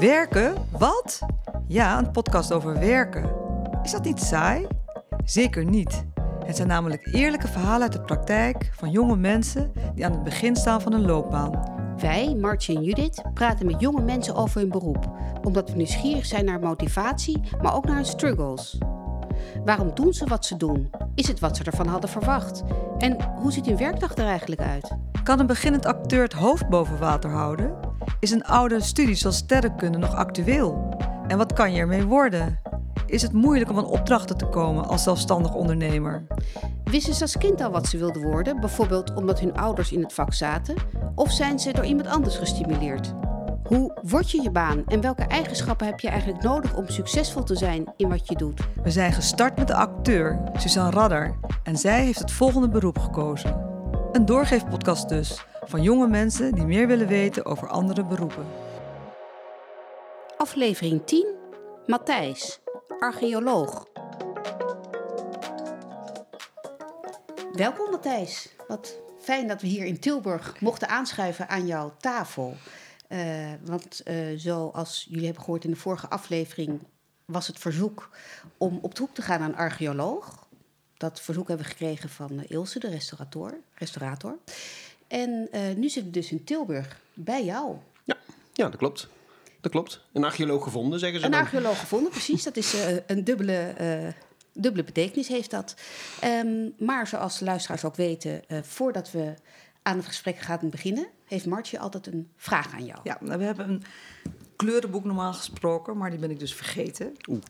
Werken? Wat? Ja, een podcast over werken. Is dat niet saai? Zeker niet. Het zijn namelijk eerlijke verhalen uit de praktijk van jonge mensen die aan het begin staan van een loopbaan. Wij, Martje en Judith, praten met jonge mensen over hun beroep, omdat we nieuwsgierig zijn naar motivatie, maar ook naar hun struggles. Waarom doen ze wat ze doen? Is het wat ze ervan hadden verwacht? En hoe ziet hun werkdag er eigenlijk uit? Kan een beginnend acteur het hoofd boven water houden? Is een oude studie zoals sterrenkunde nog actueel? En wat kan je ermee worden? Is het moeilijk om aan opdrachten te komen als zelfstandig ondernemer? Wisten ze als kind al wat ze wilden worden, bijvoorbeeld omdat hun ouders in het vak zaten? Of zijn ze door iemand anders gestimuleerd? Hoe word je je baan en welke eigenschappen heb je eigenlijk nodig om succesvol te zijn in wat je doet? We zijn gestart met de acteur Suzanne Radder en zij heeft het volgende beroep gekozen. Een doorgeefpodcast dus, van jonge mensen die meer willen weten over andere beroepen. Aflevering 10. Matthijs, archeoloog. Welkom Matthijs. Wat fijn dat we hier in Tilburg mochten aanschuiven aan jouw tafel. Uh, want uh, zoals jullie hebben gehoord in de vorige aflevering was het verzoek om op de hoek te gaan een archeoloog. Dat verzoek hebben we gekregen van Ilse, de restaurator. restaurator. En uh, nu zitten we dus in Tilburg bij jou. Ja, ja dat klopt. Dat klopt. Een archeoloog gevonden, zeggen ze. Een dan. archeoloog gevonden, precies. Dat is uh, een dubbele, uh, dubbele betekenis, heeft dat. Um, maar zoals de luisteraars ook weten, voordat we aan het gesprek gaan beginnen, heeft Martje altijd een vraag aan jou. Ja, nou, we hebben een kleurenboek normaal gesproken, maar die ben ik dus vergeten. Oeh.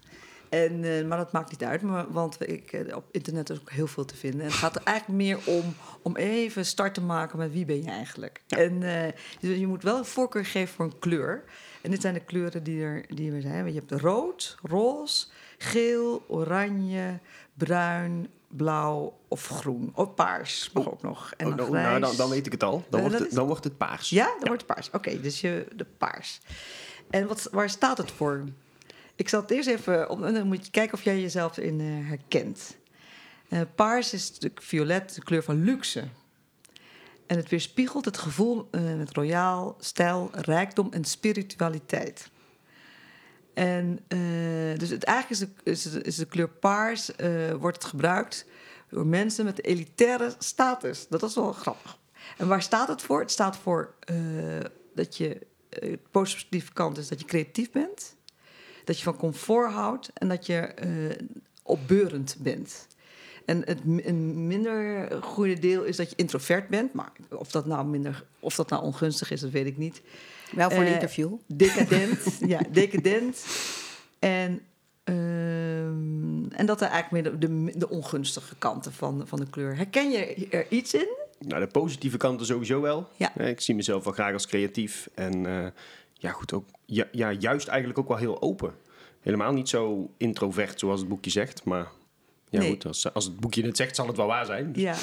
En, uh, maar dat maakt niet uit, maar, want ik, uh, op internet is ook heel veel te vinden. En het gaat er eigenlijk meer om, om even start te maken met wie ben je eigenlijk. Ja. En uh, dus je moet wel een voorkeur geven voor een kleur. En dit zijn de kleuren die er, die er zijn. Je hebt rood, roze, geel, oranje, bruin, blauw of groen. Of paars mag ook nog. En oh, dan, nou, dan, dan, weet ik het al. Dan, wordt, het, dan wordt het paars. Ja, dan ja. wordt het paars. Oké, okay, dus je, de paars. En wat, waar staat het voor? Ik zal het eerst even... Om, dan moet je kijken of jij jezelf in uh, herkent. Uh, paars is natuurlijk violet, de kleur van luxe. En het weerspiegelt het gevoel uh, met royaal, stijl, rijkdom en spiritualiteit. En dus het, eigenlijk is de, is de, kleur paars, wordt gebruikt door mensen met elitaire status. Dat is wel grappig. En waar staat het voor? Het staat voor dat je, positieve kant is dat je creatief bent, dat je van comfort houdt en dat je opbeurend bent. En het een minder goede deel is dat je introvert bent. Maar of dat nou, minder, of dat nou ongunstig is, dat weet ik niet. Wel voor een uh, interview. Decadent, ja, decadent. En, uh, en dat er eigenlijk meer de, de, de, ongunstige kanten van, van de kleur. Herken je er iets in? Nou, de positieve kanten sowieso wel. Ja. Ik zie mezelf wel graag als creatief. En uh, ja, goed, ook, ja, ja, juist eigenlijk ook wel heel open. Helemaal niet zo introvert zoals het boekje zegt, maar ja, nee. goed, als, als, het boekje het zegt, zal het wel waar zijn. Ja,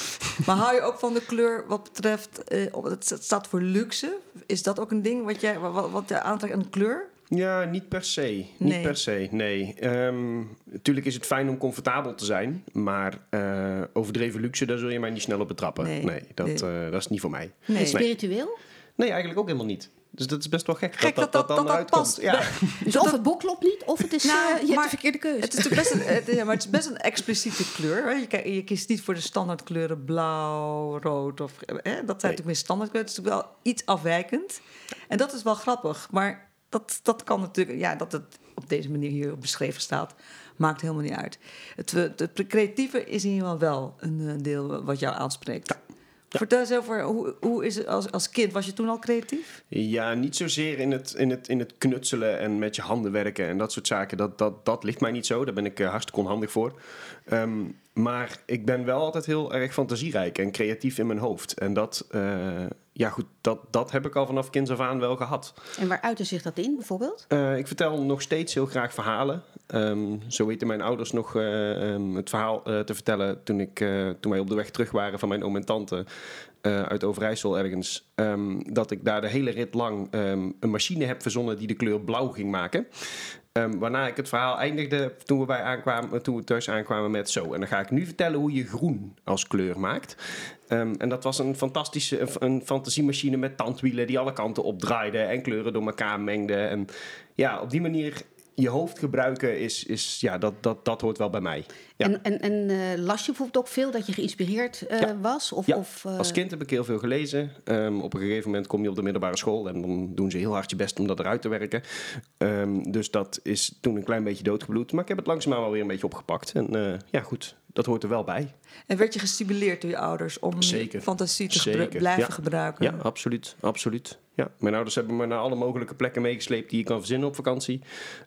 maar hou je ook van de kleur wat betreft, uh, het staat voor luxe. Is dat ook een ding wat jij wat, wat je aantrekt aan de kleur? Ja, niet per se. Niet per se, nee. Um, natuurlijk is het fijn om comfortabel te zijn, maar uh, overdreven luxe, daar zul je mij niet snel op betrappen. Nee, nee dat, nee. Uh, dat is niet voor mij. Nee. Spiritueel? Nee, eigenlijk ook helemaal niet. Dus dat is best wel gek, gek dat, dat, dat, dat, dat past. Ja. Dus of het boek klopt niet, of het is nou, uh, je hebt de verkeerde keuze. Het is, best een, het, ja, maar het is best een expliciete kleur. Je, je, kiest niet voor de standaardkleuren blauw, rood. Of, hè? Dat zijn nee. natuurlijk meer standaardkleuren. Het is natuurlijk wel iets afwijkend. En dat is wel grappig. Maar dat, dat kan natuurlijk... Ja, dat het op deze manier hier beschreven staat... maakt helemaal niet uit. Het, het, het creatieve is in ieder geval wel een deel wat jou aanspreekt. Ja. Vertel eens over, hoe, hoe is het als, als kind? Was je toen al creatief? Ja, niet zozeer in het, in, het, in het knutselen en met je handen werken en dat soort zaken. Dat, dat, dat ligt mij niet zo. Daar ben ik uh, hartstikke onhandig voor. Um, maar ik ben wel altijd heel erg fantasierijk en creatief in mijn hoofd. En dat, uh, ja goed, dat, dat heb ik al vanaf kinds af aan wel gehad. En waar uitte zich dat in bijvoorbeeld? Uh, ik vertel nog steeds heel graag verhalen. Um, zo weten mijn ouders nog uh, um, het verhaal uh, te vertellen toen, ik, toen wij op de weg terug waren van mijn oom en tante uit Overijssel ergens. Um, dat ik daar de hele rit lang een machine heb verzonnen die de kleur blauw ging maken. Waarna ik het verhaal eindigde toen we, bij aankwamen, toen we thuis aankwamen met zo. En dan ga ik nu vertellen hoe je groen als kleur maakt. Ehm, en dat was een fantastische een, een fantasiemachine met tandwielen die alle kanten opdraaide en kleuren door elkaar mengde. En ja, op die manier je hoofd gebruiken is, is ja, dat, dat, dat hoort wel bij mij. Ja. En, en, en eh, las je bijvoorbeeld ook veel dat je geïnspireerd eh, Ja. was? Of, Ja, of, eh, Als kind heb ik heel veel gelezen. Ehm, op een gegeven moment kom je op de middelbare school en dan doen ze heel hard je best om dat eruit te werken. Ehm, dus dat is toen een klein beetje doodgebloed. Maar ik heb het langzaamaan wel weer een beetje opgepakt. En ja, goed, dat hoort er wel bij. En werd je gestimuleerd door je ouders om Zeker. fantasie te gebru- Zeker, blijven ja. gebruiken? Ja, absoluut. absoluut. Ja. Mijn ouders hebben me naar alle mogelijke plekken meegesleept die je kan verzinnen op vakantie.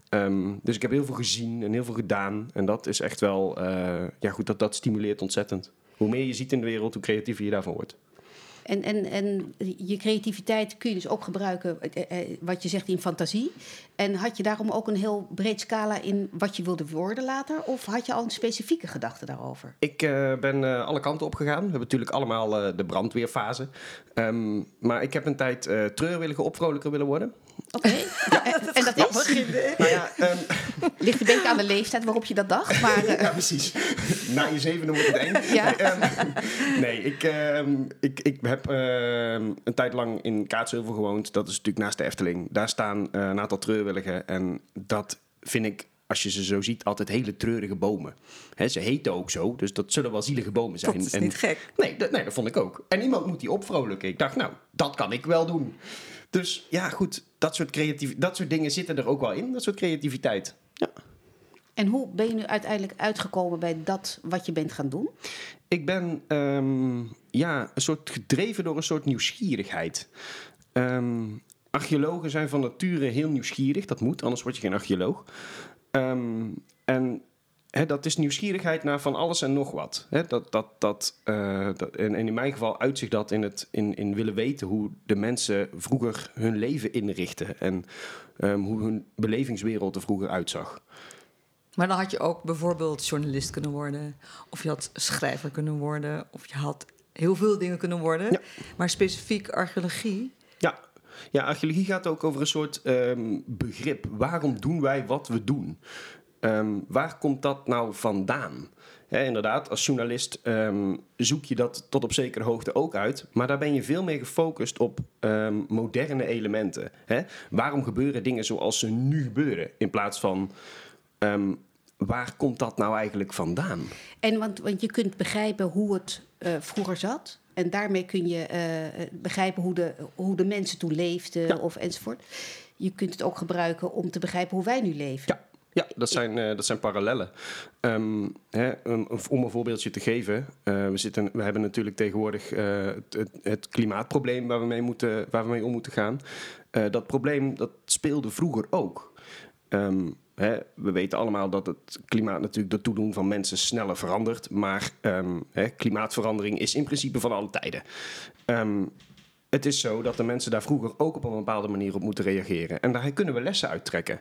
Ehm, dus ik heb heel veel gezien en heel veel gedaan. En dat is echt wel, eh, ja goed, dat, dat stimuleert ontzettend. Hoe meer je ziet in de wereld, hoe creatiever je daarvan wordt. En, en, en je creativiteit kun je dus ook gebruiken, eh, eh, wat je zegt, in fantasie. En had je daarom ook een heel breed scala in wat je wilde worden later? Of had je al een specifieke gedachte daarover? Ik eh, ben eh, alle kanten op gegaan. We hebben natuurlijk allemaal eh, de brandweerfase. Ehm, maar ik heb een tijd eh treurwilliger opvrolijker willen worden. Oké. en, en dat is? Nou ja, ehm, Ligt een beetje aan de leeftijd waarop je dat dacht. Maar eh, ja, precies. Na je zevende wordt het eng. Ja. Nee, ehm, nee, ik, ehm, ik, ik heb ehm, een tijd lang in Kaatsheuvel gewoond. Dat is natuurlijk naast de Efteling. Daar staan eh, een aantal treurwilligen. En dat vind ik, als je ze zo ziet, altijd hele treurige bomen. Hè, ze heten ook zo, dus dat zullen wel zielige bomen zijn. Dat is En- niet gek. Nee dat, nee, dat vond ik ook. En iemand moet die opvrolijken. Ik dacht, nou, dat kan ik wel doen. Dus ja, goed, dat soort, creatief, dat soort dingen zitten er ook wel in. Dat soort creativiteit. Ja. En hoe ben je nu uiteindelijk uitgekomen bij dat wat je bent gaan doen? Ik ben ehm, ja, een soort gedreven door een soort nieuwsgierigheid. Ehm, archeologen zijn van nature heel nieuwsgierig. Dat moet, anders word je geen archeoloog. Ehm, en hè, dat is nieuwsgierigheid naar van alles en nog wat. Hè, dat, dat, dat, eh, dat, en, en in mijn geval uitzicht dat in, het, in, in willen weten hoe de mensen vroeger hun leven inrichten. En ehm, hoe hun belevingswereld er vroeger uitzag. Maar dan had je ook bijvoorbeeld journalist kunnen worden. Of je had schrijver kunnen worden. Of je had heel veel dingen kunnen worden. Ja. Maar specifiek archeologie. Ja. ja, archeologie gaat ook over een soort ehm, begrip. Waarom doen wij wat we doen? Ehm, waar komt dat nou vandaan? Inderdaad, als journalist ehm, zoek je dat tot op zekere hoogte ook uit. Maar daar ben je veel meer gefocust op ehm, moderne elementen. Waarom gebeuren dingen zoals ze nu gebeuren? In plaats van waar komt dat nou eigenlijk vandaan? En want, want je kunt begrijpen hoe het eh, vroeger zat. En daarmee kun je eh, begrijpen hoe de, hoe de mensen toen leefden Ja. of enzovoort. Je kunt het ook gebruiken om te begrijpen hoe wij nu leven. Ja. Ja, dat zijn, eh, dat zijn parallellen. Ehm, hè, om een voorbeeldje te geven. eh, we, zitten, we hebben natuurlijk tegenwoordig eh, het, het, klimaatprobleem waar we mee, moeten, we om moeten gaan. Dat probleem dat speelde vroeger ook. Ehm, hè, we weten allemaal dat het klimaat natuurlijk door toedoen van mensen sneller verandert. Maar ehm, hè, klimaatverandering is in principe van alle tijden. Het is zo dat de mensen daar vroeger ook op een bepaalde manier op moeten reageren. En daar kunnen we lessen uit trekken.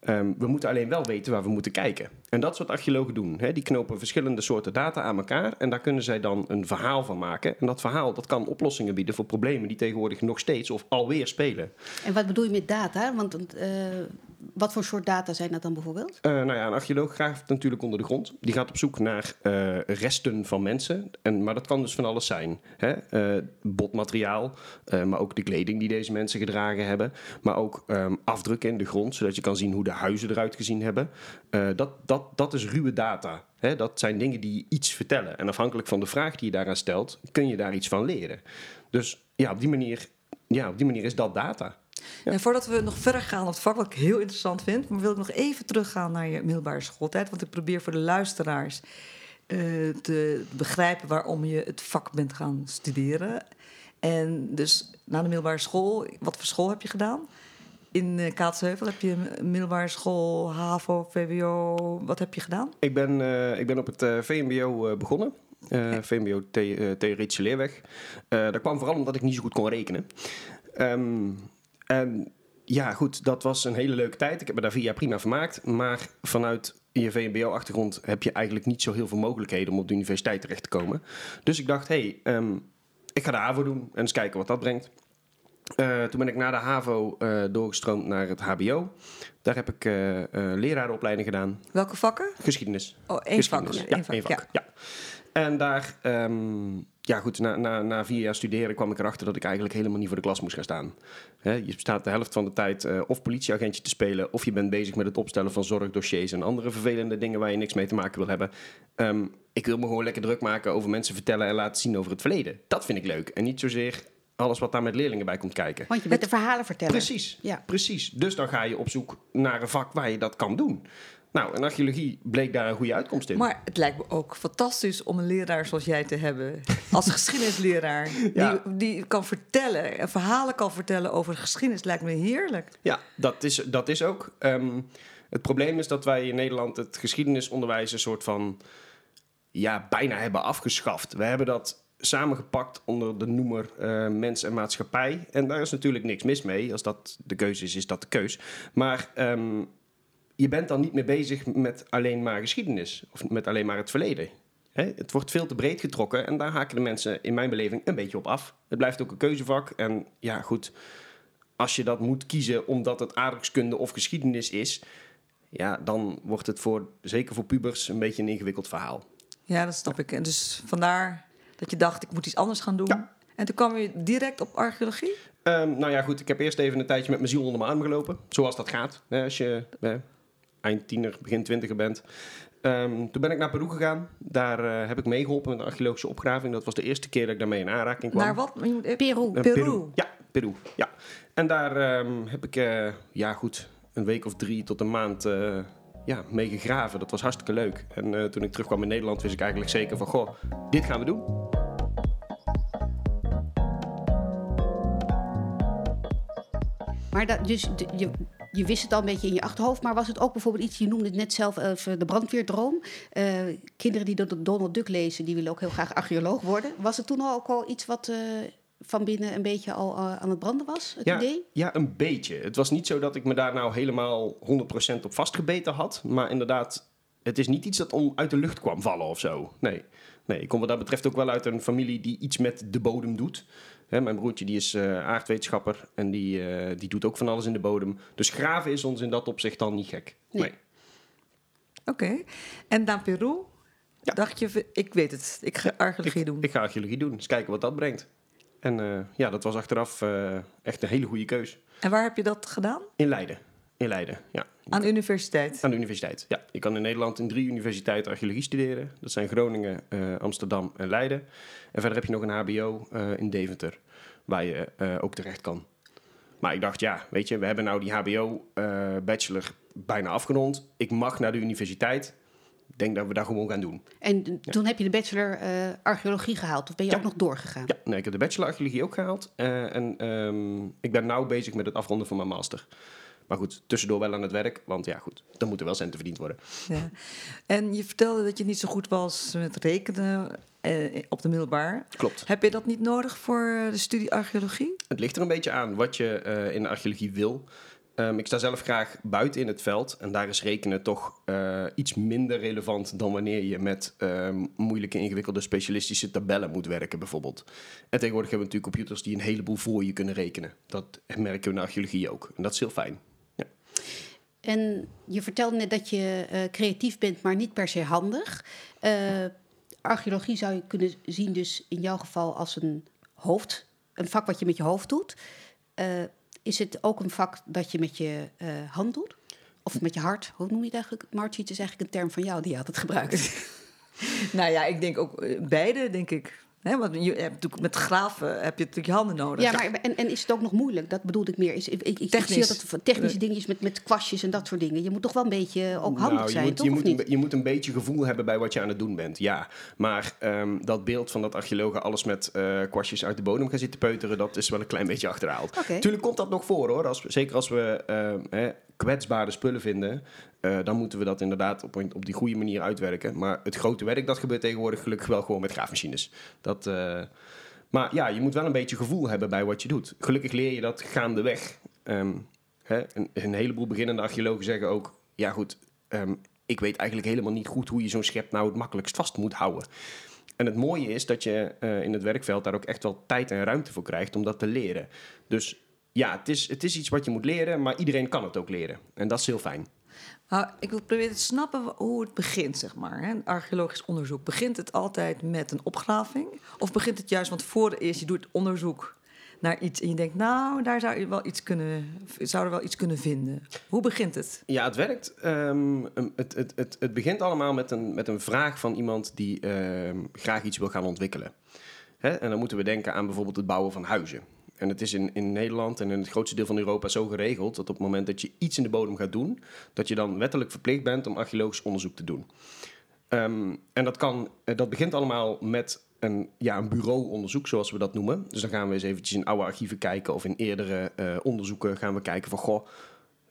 Ehm, we moeten alleen wel weten waar we moeten kijken. En dat is wat archeologen doen. Hè. Die knopen verschillende soorten data aan elkaar en daar kunnen zij dan een verhaal van maken. En dat verhaal dat kan oplossingen bieden voor problemen die tegenwoordig nog steeds of alweer spelen. En wat bedoel je met data? Want eh, wat voor soort data zijn dat dan bijvoorbeeld? Eh, nou ja, een archeoloog graaft natuurlijk onder de grond. Die gaat op zoek naar eh, resten van mensen. En, maar dat kan dus van alles zijn. Hè? Eh, botmateriaal, maar ook de kleding die deze mensen gedragen hebben. Maar ook ehm, afdrukken in de grond, zodat je kan zien hoe de huizen eruit gezien hebben. Dat, dat, dat is ruwe data. Dat zijn dingen die iets vertellen. En afhankelijk van de vraag die je daaraan stelt, kun je daar iets van leren. Dus ja, op die manier, ja, op die manier is dat data. Ja. En voordat we nog verder gaan op het vak, wat ik heel interessant vind, maar wil ik nog even teruggaan naar je middelbare schooltijd. Want ik probeer voor de luisteraars eh, te begrijpen waarom je het vak bent gaan studeren. En dus na de middelbare school, wat voor school heb je gedaan? In eh, Kaatsheuvel heb je een middelbare school, HAVO, VWO, wat heb je gedaan? Ik ben, eh, ik ben op het VMBO begonnen. VMBO the Theoretische Leerweg. Dat kwam vooral omdat ik niet zo goed kon rekenen. Ehm, en ja, goed, dat was een hele leuke tijd. Ik heb me daar vier jaar prima vermaakt. Maar vanuit je VMBO-achtergrond heb je eigenlijk niet zo heel veel mogelijkheden om op de universiteit terecht te komen. Dus ik dacht, hé, hey, ehm, ik ga de HAVO doen en eens kijken wat dat brengt. Eh, toen ben ik na de HAVO eh, doorgestroomd naar het HBO. Daar heb ik eh lerarenopleiding gedaan. Welke vakken? Geschiedenis. Oh, één vak. Geschiedenis. Ja, vak, één vak. Ja. En daar, ehm, ja, goed, na, na, na vier jaar studeren kwam ik erachter dat ik eigenlijk helemaal niet voor de klas moest gaan staan. Je staat de helft van de tijd eh, of politieagentje te spelen, of je bent bezig met het opstellen van zorgdossiers en andere vervelende dingen waar je niks mee te maken wil hebben. Ehm, ik wil me gewoon lekker druk maken over mensen vertellen en laten zien over het verleden. Dat vind ik leuk. En niet zozeer alles wat daar met leerlingen bij komt kijken. Want je bent de verhalen vertellen. Precies, Ja. precies. Dus dan ga je op zoek naar een vak waar je dat kan doen. Nou, en archeologie bleek daar een goede uitkomst in. Maar het lijkt me ook fantastisch om een leraar zoals jij te hebben. Als geschiedenisleraar. Ja. Die, die kan vertellen, en verhalen kan vertellen over geschiedenis. Lijkt me heerlijk. Ja, dat is, dat is ook. Ehm, het probleem is dat wij in Nederland het geschiedenisonderwijs een soort van ja, bijna hebben afgeschaft. We hebben dat samengepakt onder de noemer eh, mens en maatschappij. En daar is natuurlijk niks mis mee. Als dat de keuze is, is dat de keus. Maar ehm, je bent dan niet meer bezig met alleen maar geschiedenis of met alleen maar het verleden. Hè, het wordt veel te breed getrokken en daar haken de mensen in mijn beleving een beetje op af. Het blijft ook een keuzevak. En ja, goed, als je dat moet kiezen omdat het aardrijkskunde of geschiedenis is, ja, dan wordt het voor, zeker voor pubers, een beetje een ingewikkeld verhaal. Ja, dat snap ik. En dus vandaar dat je dacht, ik moet iets anders gaan doen. Ja. En toen kwam je direct op archeologie? Ehm, nou ja, goed, ik heb eerst even een tijdje met mijn ziel onder mijn arm gelopen. Zoals dat gaat, hè, als je eh, eind tiener, begin twintiger bent. Ehm, toen ben ik naar Peru gegaan. Daar eh, heb ik meegeholpen met een archeologische opgraving. Dat was de eerste keer dat ik daarmee in aanraking kwam. Naar wat? Eh, Peru. Peru. Ja, Peru. Ja. En daar ehm, heb ik, eh, ja goed, een week of drie tot een maand eh, ja, mee gegraven. Dat was hartstikke leuk. En eh, toen ik terugkwam in Nederland wist ik eigenlijk zeker van, goh, dit gaan we doen. Maar dat, dus de- je, je wist het al een beetje in je achterhoofd, maar was het ook bijvoorbeeld iets, je noemde het net zelf even de brandweerdroom. Eh, kinderen die de Donald Duck lezen, die willen ook heel graag archeoloog worden. Was het toen al ook al iets wat eh, van binnen een beetje al eh, aan het branden was, het Ja, idee? ja, een beetje. Het was niet zo dat ik me daar nou helemaal 100% op vastgebeten had. Maar inderdaad, het is niet iets dat om uit de lucht kwam vallen of zo. Nee, nee ik kom wat dat betreft ook wel uit een familie die iets met de bodem doet. Hè, mijn broertje die is eh, aardwetenschapper en die, eh, die doet ook van alles in de bodem. Dus graven is ons in dat opzicht dan niet gek. Nee. Nee. Oké. En naar Peru? Ja. Dacht je, ik weet het, ik ga archeologie ik, doen. ik ga archeologie doen, eens kijken wat dat brengt. En eh, ja, dat was achteraf echt een hele goede keus. En waar heb je dat gedaan? In Leiden. In Leiden, ja. Aan de universiteit. Aan de universiteit, ja. Je kan in Nederland in drie universiteiten archeologie studeren. Dat zijn Groningen, eh, Amsterdam en Leiden. En verder heb je nog een hbo eh, in Deventer, waar je eh, ook terecht kan. Maar ik dacht, ja, weet je, we hebben nou die hbo-bachelor bijna afgerond. Ik mag naar de universiteit. Ik denk dat we dat gewoon gaan doen. En toen heb je de bachelor archeologie gehaald, of ben je Ja. ook nog doorgegaan? Ja, nee, ik heb de bachelor archeologie ook gehaald. Eh, en ehm, ik ben nu bezig met het afronden van mijn master. Maar goed, tussendoor wel aan het werk. Want ja, goed, dan moeten wel centen verdiend worden. Ja. En je vertelde dat je niet zo goed was met rekenen eh, op de middelbaar. Klopt. Heb je dat niet nodig voor de studie archeologie? Het ligt er een beetje aan wat je eh, in de archeologie wil. Ehm, ik sta zelf graag buiten in het veld. En daar is rekenen toch eh, iets minder relevant dan wanneer je met ehm, moeilijke, ingewikkelde specialistische tabellen moet werken, bijvoorbeeld. En tegenwoordig hebben we natuurlijk computers die een heleboel voor je kunnen rekenen. Dat merken we in de archeologie ook. En dat is heel fijn. En je vertelde net dat je eh, creatief bent, maar niet per se handig. Eh, archeologie zou je kunnen zien dus in jouw geval als een hoofd, een vak wat je met je hoofd doet. Eh, is het ook een vak dat je met je hand doet? Of met je hart? Hoe noem je het eigenlijk? Margie, het is eigenlijk een term van jou die je altijd gebruikt. Nou ja, ik denk ook beide, denk ik. Want je hebt natuurlijk met graven heb je natuurlijk je handen nodig. Ja, maar en, en is het ook nog moeilijk? Dat bedoelde ik meer. Is, ik, ik, ik Technisch. zie van technische dingetjes met, met kwastjes en dat soort dingen. Je moet toch wel een beetje ook handig Nou, je zijn, moet, toch? je, moet een, niet? je moet een beetje gevoel hebben bij wat je aan het doen bent, ja. Maar ehm, dat beeld van dat archeologen alles met eh, kwastjes uit de bodem gaan zitten peuteren... dat is wel een klein beetje achterhaald. Tuurlijk komt dat nog voor, hoor. Als, zeker als we ehm, hè, kwetsbare spullen vinden... eh, dan moeten we dat inderdaad op, op die goede manier uitwerken. Maar het grote werk, dat gebeurt tegenwoordig gelukkig wel gewoon met graafmachines. Dat... eh, maar ja, je moet wel een beetje gevoel hebben bij wat je doet. Gelukkig leer je dat gaandeweg. Ehm hè, een, een heleboel beginnende archeologen zeggen ook... ja goed, ehm, ik weet eigenlijk helemaal niet goed... hoe je zo'n schep nou het makkelijkst vast moet houden. En het mooie is dat je eh, in het werkveld daar ook echt wel tijd en ruimte voor krijgt... om dat te leren. Dus ja, het is, het is iets wat je moet leren... maar iedereen kan het ook leren. En dat is heel fijn. Ik wil proberen te snappen hoe het begint, zeg maar. Een archeologisch onderzoek. Begint het altijd met een opgraving? Of begint het juist, want voor eerst, je doet onderzoek naar iets... en je denkt, nou, daar zou je wel iets kunnen, zou er wel iets kunnen vinden. Hoe begint het? Ja, het werkt. Ehm, um, het, het, het, het begint allemaal met een, met een vraag van iemand die ehm, graag iets wil gaan ontwikkelen. Hè? En dan moeten we denken aan bijvoorbeeld het bouwen van huizen. En het is in, in Nederland en in het grootste deel van Europa zo geregeld dat op het moment dat je iets in de bodem gaat doen, dat je dan wettelijk verplicht bent om archeologisch onderzoek te doen. Ehm, en dat, kan, eh, dat begint allemaal met een, ja, een bureauonderzoek, zoals we dat noemen. Dus dan gaan we eens eventjes in oude archieven kijken of in eerdere eh, onderzoeken gaan we kijken van, goh,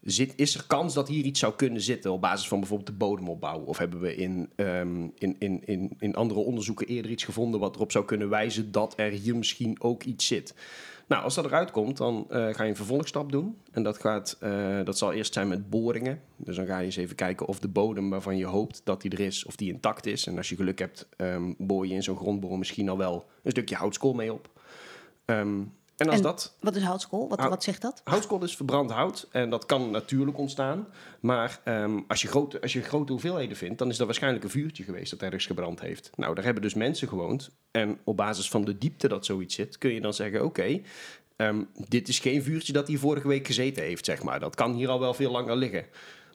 zit, is er kans dat hier iets zou kunnen zitten op basis van bijvoorbeeld de bodemopbouw? Of hebben we in, ehm, in, in, in, in andere onderzoeken eerder iets gevonden wat erop zou kunnen wijzen dat er hier misschien ook iets zit? Nou, als dat eruit komt, dan eh, ga je een vervolgstap doen. En dat, gaat, eh, dat zal eerst zijn met boringen. Dus dan ga je eens even kijken of de bodem waarvan je hoopt dat die er is, of die intact is. En als je geluk hebt, ehm, boor je in zo'n grondboor misschien al wel een stukje houtskool mee op. Ehm, en als En- dat Wat is houtskool? Wat, Hout- wat zegt dat? Houtskool is verbrand hout en dat kan natuurlijk ontstaan. Maar ehm, als, je grote, als je grote hoeveelheden vindt, dan is dat waarschijnlijk een vuurtje geweest dat ergens gebrand heeft. Nou, daar hebben dus mensen gewoond. En op basis van de diepte dat zoiets zit, kun je dan zeggen: oké, ehm, dit is geen vuurtje dat hier vorige week gezeten heeft, zeg maar. Dat kan hier al wel veel langer liggen.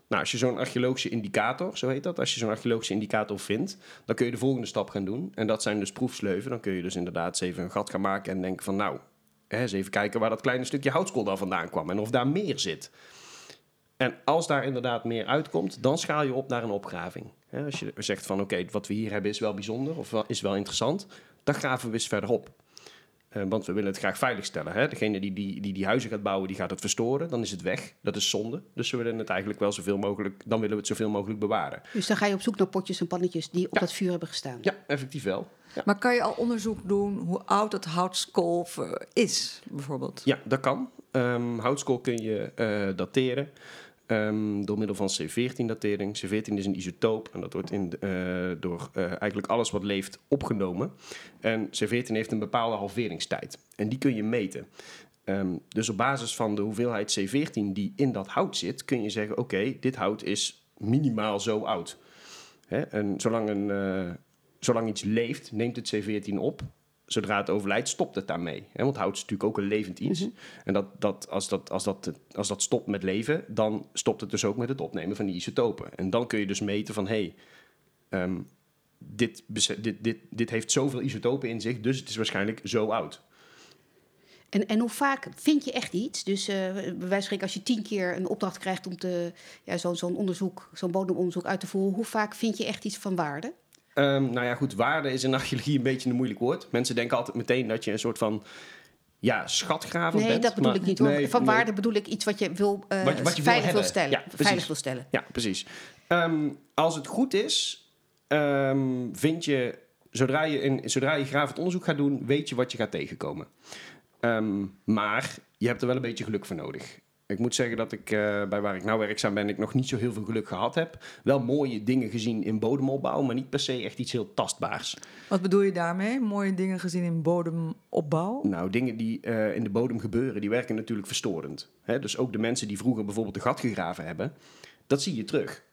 Nou, als je zo'n archeologische indicator, zo heet dat, als je zo'n archeologische indicator vindt, dan kun je de volgende stap gaan doen. En dat zijn dus proefsleuven. Dan kun je dus inderdaad eens even een gat gaan maken en denken van, nou, hè, eens even kijken waar dat kleine stukje houtskool dan vandaan kwam en of daar meer zit. En als daar inderdaad meer uitkomt, dan schaal je op naar een opgraving. Als je zegt van oké, wat we hier hebben is wel bijzonder of is wel interessant, dan graven we eens verderop. Eh, want we willen het graag veiligstellen. Hè? Degene die die, die die huizen gaat bouwen, die gaat het verstoren. Dan is het weg. Dat is zonde. Dus we willen het eigenlijk wel zoveel mogelijk... dan willen we het zoveel mogelijk bewaren. Dus dan ga je op zoek naar potjes en pannetjes die op Ja. dat vuur hebben gestaan. Ja, effectief wel. Ja, Maar kan je al onderzoek doen hoe oud dat houtskool is, bijvoorbeeld? ja dat kan. Ehm, houtskool kun je eh, dateren. Ehm, door middel van C14-datering. C14 is een isotoop en dat wordt in, eh, door eh, eigenlijk alles wat leeft opgenomen. En C14 heeft een bepaalde halveringstijd. En die kun je meten. Ehm, dus op basis van de hoeveelheid C14 die in dat hout zit, kun je zeggen: oké, dit hout is minimaal zo oud. Hè? En zolang, een, eh, zolang iets leeft, neemt het C14 op. Zodra het overlijdt, stopt het daarmee. Hè? Want hout is natuurlijk ook een levend iets. En dat, dat, als, dat, als, dat, als dat stopt met leven, dan stopt het dus ook met het opnemen van die isotopen. En dan kun je dus meten van... Hey, ehm, dit, dit, dit, dit heeft zoveel isotopen in zich, dus het is waarschijnlijk zo oud. En, en hoe vaak vind je echt iets? Dus eh bij wijze van spreken, als je tien keer een opdracht krijgt om te, ja, zo- zo'n onderzoek, zo'n bodemonderzoek uit te voeren, hoe vaak vind je echt iets van waarde? Ehm, nou ja, goed, waarde is in archeologie een beetje een moeilijk woord. Mensen denken altijd meteen dat je een soort van ja, schatgraver Nee, bent. dat bedoel maar- ik niet hoor. nee, van nee. waarde bedoel ik iets wat je wil, eh, Wat je- wat je wil veilig wil stellen. Ja, precies. veilig wil stellen. Ja, precies. Ehm, als het goed is, ehm, vind je, zodra je, in, zodra je gravend onderzoek gaat doen, weet je wat je gaat tegenkomen. Maar je hebt er wel een beetje geluk voor nodig. Ik moet zeggen dat ik eh, bij waar ik nou werkzaam ben, ik nog niet zo heel veel geluk gehad heb. Wel mooie dingen gezien in bodemopbouw, maar niet per se echt iets heel tastbaars. Wat bedoel je daarmee? Mooie dingen gezien in bodemopbouw? Nou, dingen die eh, in de bodem gebeuren, die werken natuurlijk verstorend. Hè? Dus ook de mensen die vroeger bijvoorbeeld een gat gegraven hebben, dat zie je terug.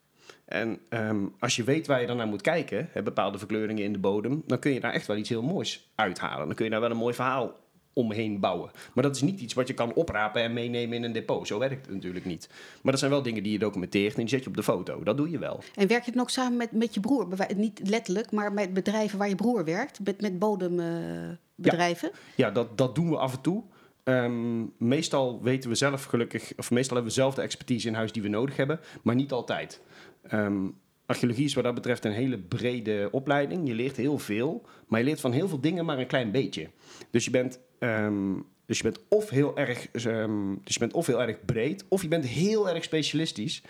En ehm, als je weet waar je dan naar moet kijken, hè, bepaalde verkleuringen in de bodem, dan kun je daar echt wel iets heel moois uithalen. Dan kun je daar wel een mooi verhaal omheen bouwen. Maar dat is niet iets wat je kan oprapen en meenemen in een depot. Zo werkt het natuurlijk niet. Maar dat zijn wel dingen die je documenteert en die zet je op de foto. Dat doe je wel. En werk je dan ook samen met, met je broer? Niet letterlijk, maar met bedrijven waar je broer werkt, met, met bodembedrijven. Ja, dat, dat doen we af en toe. Ehm, meestal weten we zelf gelukkig, of meestal hebben we zelf de expertise in huis die we nodig hebben, maar niet altijd. Ehm, archeologie is wat dat betreft een hele brede opleiding. Je leert heel veel, maar je leert van heel veel dingen maar een klein beetje. Dus je bent, ehm, dus je bent of heel erg, ehm, dus je bent of heel erg breed, of je bent heel erg specialistisch.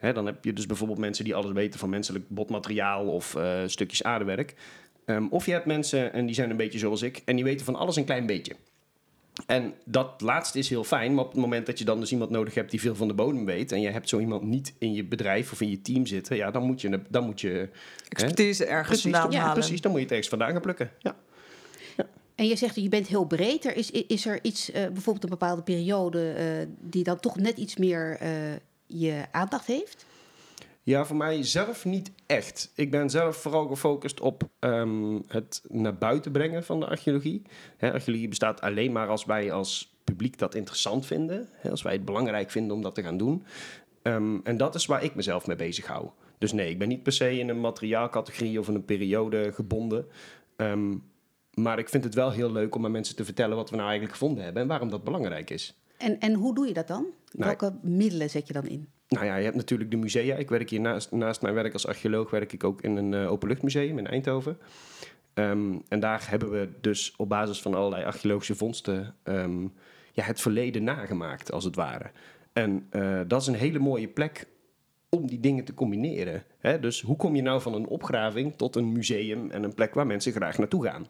Dan heb je dus bijvoorbeeld mensen die alles weten van menselijk botmateriaal of eh, stukjes aardewerk. Ehm, of je hebt mensen, en die zijn een beetje zoals ik, en die weten van alles een klein beetje. En dat laatste is heel fijn, maar op het moment dat je dan dus iemand nodig hebt die veel van de bodem weet, en je hebt zo iemand niet in je bedrijf of in je team zitten, ja, dan moet je, dan moet je Expertise ergens precies, vandaan dan, halen. precies, dan moet je het ergens vandaan gaan plukken. Ja. En je zegt, je bent heel breed. Er is, is er iets, eh, bijvoorbeeld een bepaalde periode, eh, die dan toch net iets meer eh, je aandacht heeft? Ja, voor mij zelf niet echt. Ik ben zelf vooral gefocust op ehm, het naar buiten brengen van de archeologie. Archeologie bestaat alleen maar als wij als publiek dat interessant vinden. Als wij het belangrijk vinden om dat te gaan doen. Ehm, en dat is waar ik mezelf mee bezig hou. Dus nee, ik ben niet per se in een materiaalcategorie of in een periode gebonden. Ehm, maar ik vind het wel heel leuk om aan mensen te vertellen wat we nou eigenlijk gevonden hebben en waarom dat belangrijk is. En, en hoe doe je dat dan? Nou, Welke middelen zet je dan in? Nou ja, je hebt natuurlijk de musea. Ik werk hier naast, naast mijn werk als archeoloog werk ik ook in een uh, openluchtmuseum in Eindhoven. Um, en daar hebben we dus op basis van allerlei archeologische vondsten um, ja, het verleden nagemaakt, als het ware. En uh, dat is een hele mooie plek om die dingen te combineren. Hè? Dus hoe kom je nou van een opgraving tot een museum en een plek waar mensen graag naartoe gaan?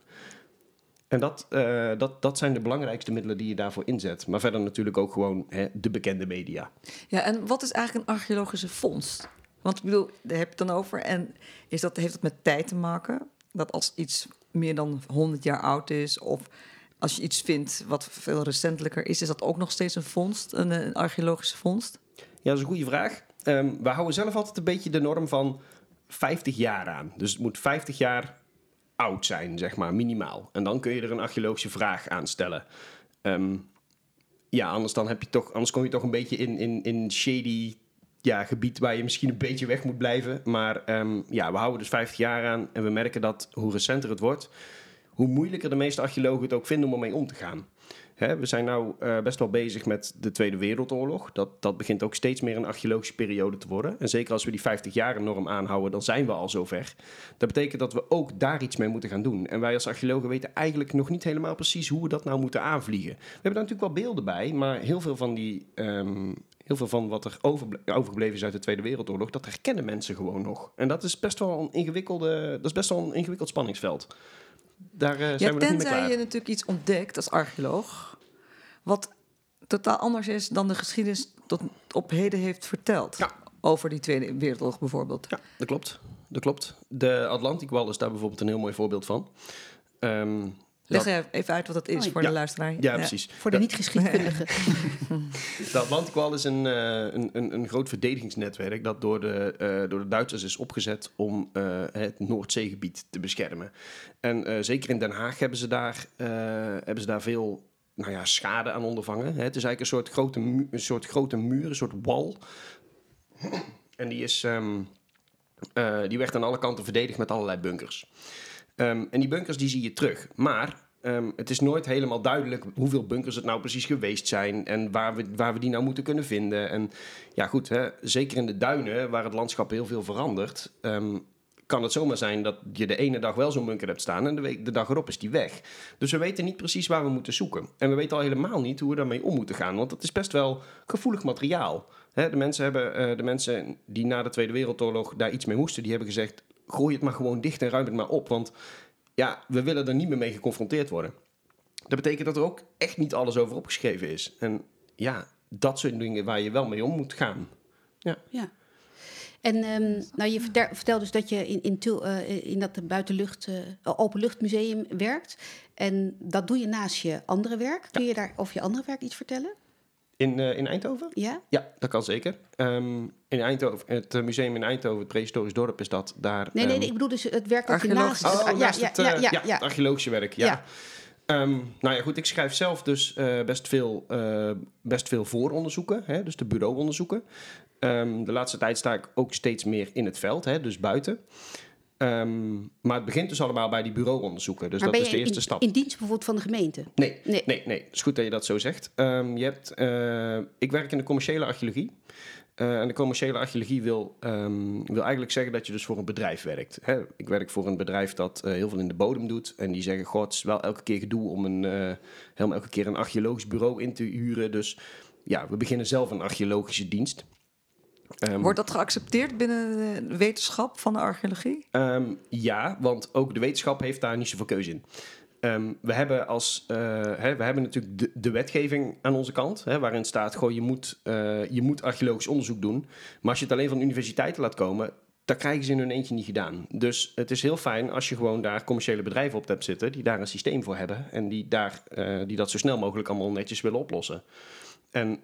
En dat, uh, dat, dat zijn de belangrijkste middelen die je daarvoor inzet. Maar verder natuurlijk ook gewoon hè, de bekende media. Ja, en wat is eigenlijk een archeologische vondst? Want ik bedoel, daar heb je het dan over. En is dat, heeft dat met tijd te maken? Dat als iets meer dan 100 jaar oud is, of als je iets vindt wat veel recentelijker is, is dat ook nog steeds een vondst, een, een archeologische vondst? Ja, dat is een goede vraag. Um, we houden zelf altijd een beetje de norm van 50 jaar aan. Dus het moet 50 jaar oud zijn, zeg maar, minimaal. En dan kun je er een archeologische vraag aan stellen. Um, ja, anders, dan heb je toch, anders kom je toch een beetje in, in, in shady ja, gebied waar je misschien een beetje weg moet blijven. Maar um, ja, we houden dus 50 jaar aan en we merken dat hoe recenter het wordt, hoe moeilijker de meeste archeologen het ook vinden om ermee om te gaan. Hè, we zijn nu uh, best wel bezig met de Tweede Wereldoorlog. Dat, dat begint ook steeds meer een archeologische periode te worden. En zeker als we die 50 jaar norm aanhouden, dan zijn we al zover. Dat betekent dat we ook daar iets mee moeten gaan doen. En wij als archeologen weten eigenlijk nog niet helemaal precies hoe we dat nou moeten aanvliegen. We hebben daar natuurlijk wel beelden bij, maar heel veel van die. Um, heel veel van wat er overgebleven is uit de Tweede Wereldoorlog, dat herkennen mensen gewoon nog. En dat is best wel een ingewikkelde, dat is best wel een ingewikkeld spanningsveld daar uh, zijn ja, we nog niet mee tenzij klaar. je natuurlijk iets ontdekt als archeoloog... wat totaal anders is dan de geschiedenis tot op heden heeft verteld. Ja. Over die Tweede Wereldoorlog bijvoorbeeld. Ja, dat klopt. Dat klopt. De Atlantikwal is daar bijvoorbeeld een heel mooi voorbeeld van. Um, Leg dat... even uit wat dat is Oh, voor ja. de luisteraar. Ja, ja, precies. Voor de niet-geschiedkundigen. De Atlantikwal is een, uh, een, een, een, groot verdedigingsnetwerk dat door de, uh, door de Duitsers is opgezet om uh, het Noordzeegebied te beschermen. En zeker in Den Haag hebben ze daar, hebben ze daar veel nou ja, schade aan ondervangen. Het is eigenlijk een soort grote, mu een soort grote muur, een soort wal. En die, is, um, die werd aan alle kanten verdedigd met allerlei bunkers. Um, en die bunkers die zie je terug. Maar um, het is nooit helemaal duidelijk hoeveel bunkers het nou precies geweest zijn. En waar we, waar we die nou moeten kunnen vinden. En ja, goed, hè, zeker in de duinen, waar het landschap heel veel verandert. Um, kan het zomaar zijn dat je de ene dag wel zo'n bunker hebt staan en de, week, de dag erop is die weg. Dus we weten niet precies waar we moeten zoeken. En we weten al helemaal niet hoe we daarmee om moeten gaan, want dat is best wel gevoelig materiaal. De, mensen hebben, uh, de mensen die na de Tweede Wereldoorlog daar iets mee moesten, die hebben gezegd: gooi het maar gewoon dicht en ruim het maar op. Want ja, we willen er niet meer mee geconfronteerd worden. Dat betekent dat er ook echt niet alles over opgeschreven is. En ja, dat soort dingen waar je wel mee om moet gaan. Ja. ja. En um, nou, je vertelt dus dat je in, in, uh, in dat buitenlucht, uh, openluchtmuseum werkt. En dat doe je naast je andere werk. Kun je daar over je andere werk iets vertellen? In, uh, in Eindhoven? Ja. Ja, dat kan zeker. Um, in Eindhoven, het museum in Eindhoven, het prehistorisch dorp, is dat daar. Nee, nee, um, nee ik bedoel dus het werk dat je naast... Oh, ja, naast ja, het, ja, ja, ja, ja. het archeologische werk, ja. Ja. Um, nou ja, goed, ik schrijf zelf dus uh, best, veel, uh, best veel vooronderzoeken, hè, dus de bureauonderzoeken. Um, de laatste tijd sta ik ook steeds meer in het veld, hè, dus buiten. Um, maar het begint dus allemaal bij die bureauonderzoeken. Dus maar dat is de eerste in, stap. in dienst bijvoorbeeld van de gemeente? Nee, Nee. nee, nee. Het is goed dat je dat zo zegt. Um, je hebt, uh, ik werk in de commerciële archeologie. Uh, en de commerciële archeologie wil, um, wil eigenlijk zeggen dat je dus voor een bedrijf werkt. Hè? Ik werk voor een bedrijf dat uh, heel veel in de bodem doet. En die zeggen, god, het is wel elke keer gedoe om een, uh, helemaal elke keer een archeologisch bureau in te huren. Dus ja, we beginnen zelf een archeologische dienst. Um, Wordt dat geaccepteerd binnen de wetenschap van de archeologie? Um, ja, want ook de wetenschap heeft daar niet zoveel keuze in. Um, we, hebben als, uh, hè, we hebben natuurlijk de, de, wetgeving aan onze kant, hè, waarin staat: goh, je, moet, uh, je moet archeologisch onderzoek doen. Maar als je het alleen van universiteiten laat komen, dan krijgen ze in hun eentje niet gedaan. Dus het is heel fijn als je gewoon daar commerciële bedrijven op hebt zitten, die daar een systeem voor hebben en die, daar, uh, die dat zo snel mogelijk allemaal netjes willen oplossen. En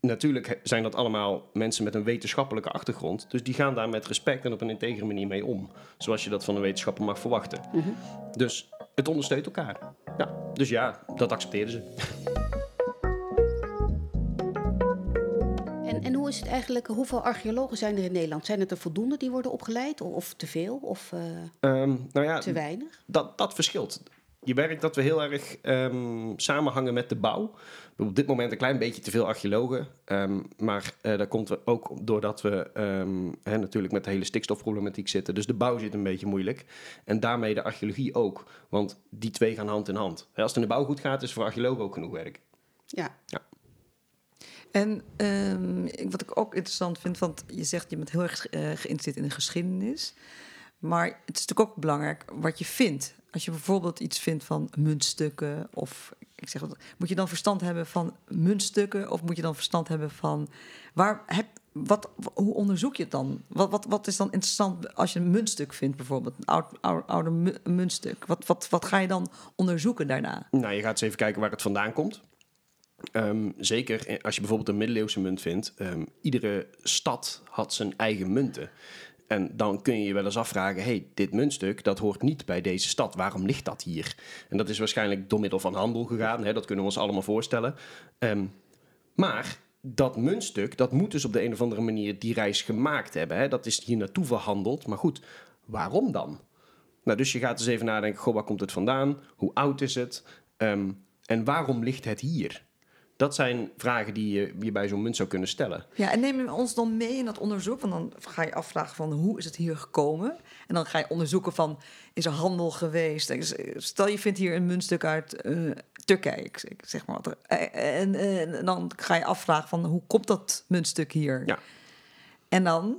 natuurlijk zijn dat allemaal mensen met een wetenschappelijke achtergrond. Dus die gaan daar met respect en op een integere manier mee om. Zoals je dat van een wetenschapper mag verwachten. Dus het ondersteunt elkaar. Ja, dus ja, dat accepteren ze. En, en hoe is het eigenlijk, hoeveel archeologen zijn er in Nederland? Zijn het er voldoende die worden opgeleid? Of, of te veel? Of eh, Ehm, nou ja, te weinig? dat, dat verschilt. Je merkt dat we heel erg ehm, samenhangen met de bouw. Op dit moment een klein beetje te veel archeologen. ehm, maar eh dat komt ook doordat we ehm, hè, natuurlijk met de hele stikstofproblematiek zitten. Dus de bouw zit een beetje moeilijk. En daarmee de archeologie ook. Want die twee gaan hand in hand. Hè, Als het in de bouw goed gaat, is voor archeologen ook genoeg werk. Ja. En ehm, wat ik ook interessant vind, want je zegt je bent heel erg eh, geïnteresseerd in de geschiedenis. Maar het is natuurlijk ook belangrijk wat je vindt. Als je bijvoorbeeld iets vindt van muntstukken, of ik zeg moet je dan verstand hebben van muntstukken, of moet je dan verstand hebben van waar heb, wat, hoe onderzoek je het dan? Wat, wat, wat is dan interessant als je een muntstuk vindt, bijvoorbeeld een oud, oud, oude mu- muntstuk? Wat, wat, wat ga je dan onderzoeken daarna? Nou, je gaat eens even kijken waar het vandaan komt. Ehm, zeker als je bijvoorbeeld een middeleeuwse munt vindt. ehm, iedere stad had zijn eigen munten. En dan kun je je wel eens afvragen: hey, dit muntstuk dat hoort niet bij deze stad. Waarom ligt dat hier? En dat is waarschijnlijk door middel van handel gegaan. Hè? Dat kunnen we ons allemaal voorstellen. Ehm, maar dat muntstuk, dat moet dus op de een of andere manier die reis gemaakt hebben. Hè? Dat is hier naartoe verhandeld. Maar goed, waarom dan? Nou, dus je gaat eens even nadenken: goh, waar komt het vandaan? Hoe oud is het? Ehm, en waarom ligt het hier? Dat zijn vragen die je, je bij zo'n munt zou kunnen stellen. Ja, en neem je ons dan mee in dat onderzoek? Want dan ga je afvragen van hoe is het hier gekomen? En dan ga je onderzoeken van, is er handel geweest? Stel je vindt hier een muntstuk uit eh, Turkije, ik, zeg maar wat. Eh, En, en, en dan ga je afvragen van, hoe komt dat muntstuk hier? Ja. En dan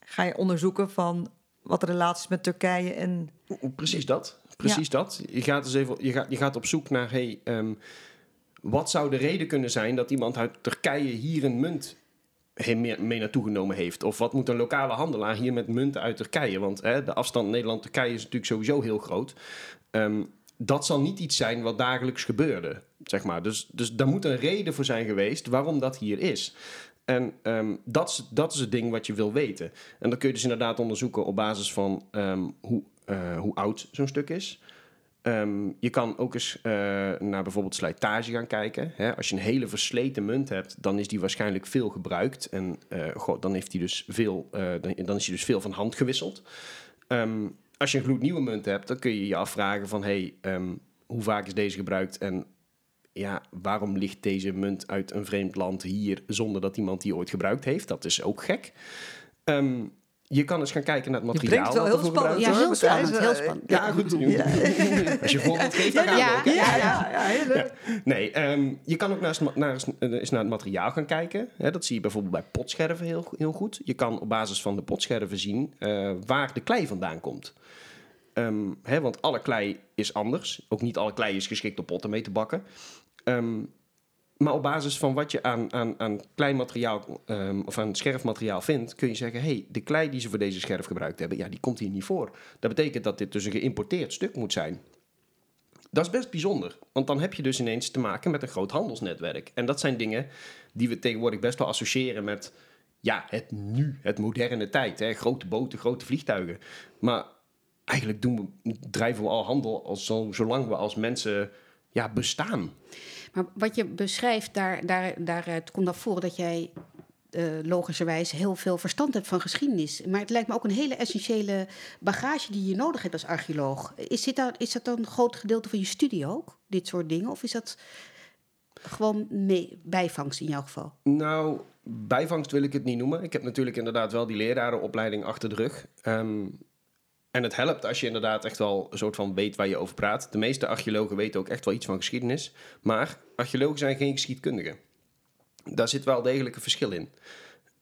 ga je onderzoeken van wat de relaties met Turkije en... Precies dat. Precies dat. Je gaat, dus even, je, gaat, je gaat op zoek naar, hey, ehm, wat zou de reden kunnen zijn dat iemand uit Turkije hier een munt mee naartoe genomen heeft? Of wat moet een lokale handelaar hier met munten uit Turkije? Want hè, de afstand Nederland-Turkije is natuurlijk sowieso heel groot. Ehm, dat zal niet iets zijn wat dagelijks gebeurde, zeg maar. Dus, dus daar moet een reden voor zijn geweest waarom dat hier is. En ehm, dat, is, dat is het ding wat je wil weten. En dan kun je dus inderdaad onderzoeken op basis van ehm, hoe, eh, hoe oud zo'n stuk is. Ehm, je kan ook eens eh, naar bijvoorbeeld slijtage gaan kijken. Hè? Als je een hele versleten munt hebt, dan is die waarschijnlijk veel gebruikt. En goh, dan, heeft die dus veel, eh, dan, is die dus veel van hand gewisseld. Ehm, als je een gloednieuwe munt hebt, dan kun je je afvragen van... Hey, ehm, hoe vaak is deze gebruikt en ja, waarom ligt deze munt uit een vreemd land hier... zonder dat iemand die ooit gebruikt heeft? Dat is ook gek. Ehm, je kan eens gaan kijken naar het Je materiaal. brengt het wel heel spannend. Ja, heel spannend. Heel spannend. Ja, goed. Als je voorbeeld geeft, dan gaan we Ja, hè? Ja, ja, ja, heel leuk. Nee, ehm, je kan ook naar, eens- naar, eens- eh, eens naar het materiaal gaan kijken. Hè, dat zie je bijvoorbeeld bij potscherven heel, heel goed. Je kan op basis van de potscherven zien eh, waar de klei vandaan komt. Ehm, hè, want alle klei is anders. Ook niet alle klei is geschikt om potten mee te bakken. Ehm, maar op basis van wat je aan, aan, aan kleimateriaal ehm, of aan scherfmateriaal vindt, kun je zeggen: hé, hey, de klei die ze voor deze scherf gebruikt hebben, ja, die komt hier niet voor. Dat betekent dat dit dus een geïmporteerd stuk moet zijn. Dat is best bijzonder, want dan heb je dus ineens te maken met een groot handelsnetwerk. En dat zijn dingen die we tegenwoordig best wel associëren met ja, het nu, het moderne tijd. Hè? Grote boten, grote vliegtuigen. Maar eigenlijk doen we, drijven we al handel al zo, zolang we als mensen ja, bestaan. Maar wat je beschrijft, daar, daar, daaruit komt naar voren dat jij eh, logischerwijs heel veel verstand hebt van geschiedenis. Maar het lijkt me ook een hele essentiële bagage die je nodig hebt als archeoloog. Is, dit dan, is dat dan een groot gedeelte van je studie ook, dit soort dingen? Of is dat gewoon bijvangst in jouw geval? Nou, bijvangst wil ik het niet noemen. Ik heb natuurlijk inderdaad wel die lerarenopleiding achter de rug. Ehm, en het helpt als je inderdaad echt wel een soort van weet waar je over praat. De meeste archeologen weten ook echt wel iets van geschiedenis. Maar archeologen zijn geen geschiedkundigen. Daar zit wel degelijk een verschil in.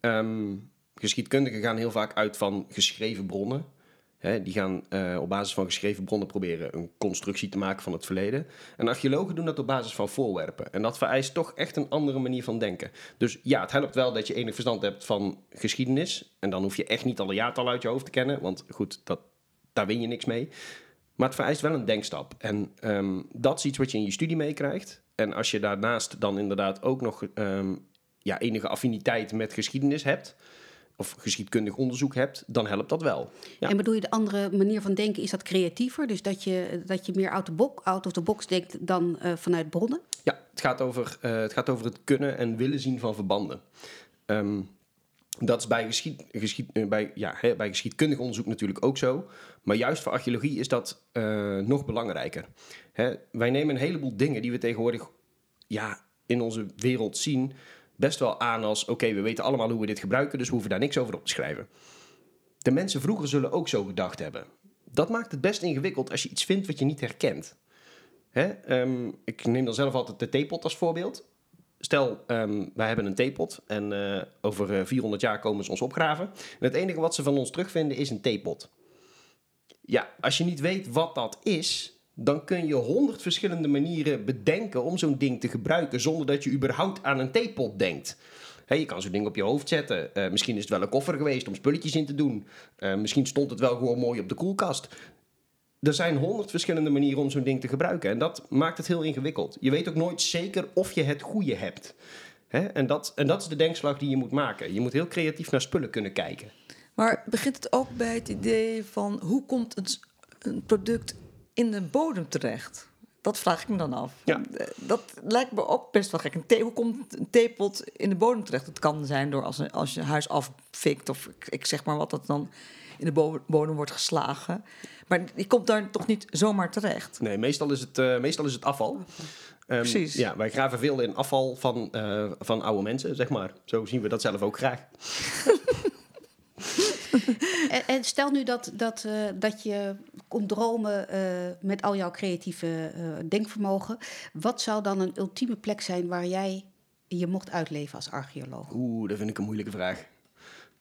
Ehm, geschiedkundigen gaan heel vaak uit van geschreven bronnen. Die gaan eh, op basis van geschreven bronnen proberen een constructie te maken van het verleden. En archeologen doen dat op basis van voorwerpen. En dat vereist toch echt een andere manier van denken. Dus ja, het helpt wel dat je enig verstand hebt van geschiedenis. En dan hoef je echt niet alle jaartallen uit je hoofd te kennen. Want goed, dat, daar win je niks mee. Maar het vereist wel een denkstap. En ehm, dat is iets wat je in je studie meekrijgt. En als je daarnaast dan inderdaad ook nog ehm, ja, enige affiniteit met geschiedenis hebt, of geschiedkundig onderzoek hebt, dan helpt dat wel. Ja. En bedoel je de andere manier van denken, is dat creatiever? Dus dat je, dat je meer out, the box, out of the box denkt dan eh, vanuit bronnen? Ja, het gaat, over, eh, het gaat over het kunnen en willen zien van verbanden. Ehm, dat is bij, geschied, geschied, eh, bij, ja, hè, bij geschiedkundig onderzoek natuurlijk ook zo. Maar juist voor archeologie is dat eh, nog belangrijker. Hè, wij nemen een heleboel dingen die we tegenwoordig ja, in onze wereld zien... best wel aan als... oké, we weten allemaal hoe we dit gebruiken... dus we hoeven daar niks over op te schrijven. De mensen vroeger zullen ook zo gedacht hebben. Dat maakt het best ingewikkeld als je iets vindt wat je niet herkent. Hè? ehm, ik neem dan zelf altijd de theepot als voorbeeld. Stel, ehm, wij hebben een theepot en eh, over eh, 400 jaar komen ze ons opgraven. En het enige wat ze van ons terugvinden is een theepot. Ja, als je niet weet wat dat is, dan kun je honderd verschillende manieren bedenken om zo'n ding te gebruiken zonder dat je überhaupt aan een theepot denkt. Hè, je kan zo'n ding op je hoofd zetten. Eh, misschien is het wel een koffer geweest om spulletjes in te doen. Eh, misschien stond het wel gewoon mooi op de koelkast. Er zijn honderd verschillende manieren om zo'n ding te gebruiken. En dat maakt het heel ingewikkeld. Je weet ook nooit zeker of je het goede hebt. Hè? En, dat, en dat is de denkslag die je moet maken. Je moet heel creatief naar spullen kunnen kijken. Maar begint het ook bij het idee van hoe komt een, een product in de bodem terecht? Dat vraag ik me dan af. Ja. Dat lijkt me ook best wel gek. Een hoe komt een theepot in de bodem terecht? Het kan zijn door als, een, als je huis afvikt of ik, ik zeg maar wat dat dan in de bo- bodem wordt geslagen. Maar die komt daar toch niet zomaar terecht? Nee, meestal is het, eh, meestal is het afval. Ehm, Precies. Ja, wij graven veel in afval van, eh, van oude mensen, zeg maar. Zo zien we dat zelf ook graag. En, en stel nu dat, dat, eh, dat je kon dromen eh, met al jouw creatieve eh, denkvermogen. Wat zou dan een ultieme plek zijn waar jij je mocht uitleven als archeoloog? Oeh, dat vind ik een moeilijke vraag.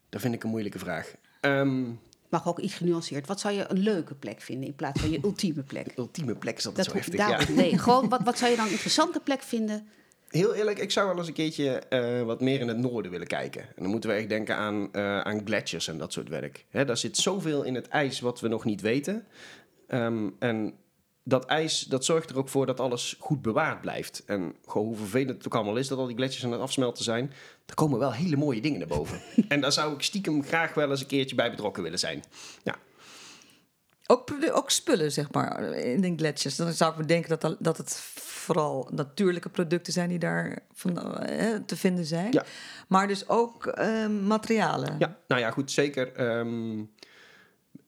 Dat vind ik een moeilijke vraag. Ehm, Mag ook iets genuanceerd. Wat zou je een leuke plek vinden in plaats van je ultieme plek? ultieme plek is altijd Dat zo heftig. Ja. Nee, gewoon wat, wat zou je dan een interessante plek vinden? Heel eerlijk, ik zou wel eens een keertje eh, wat meer in het noorden willen kijken. En dan moeten we echt denken aan, eh, aan gletsjers en dat soort werk. Hè, daar zit zoveel in het ijs wat we nog niet weten. Ehm, en dat ijs, dat zorgt er ook voor dat alles goed bewaard blijft. En gewoon hoe vervelend het ook allemaal is dat al die gletsjers aan het afsmelten zijn. Er komen wel hele mooie dingen naar boven. en daar zou ik stiekem graag wel eens een keertje bij betrokken willen zijn. Ja, Ook, ook spullen, zeg maar, in de gletsjers. Dan zou ik me denken dat, dat het vooral natuurlijke producten zijn die daar van, eh, te vinden zijn. Ja. Maar dus ook eh, materialen. Ja, nou ja, goed, zeker. Ehm,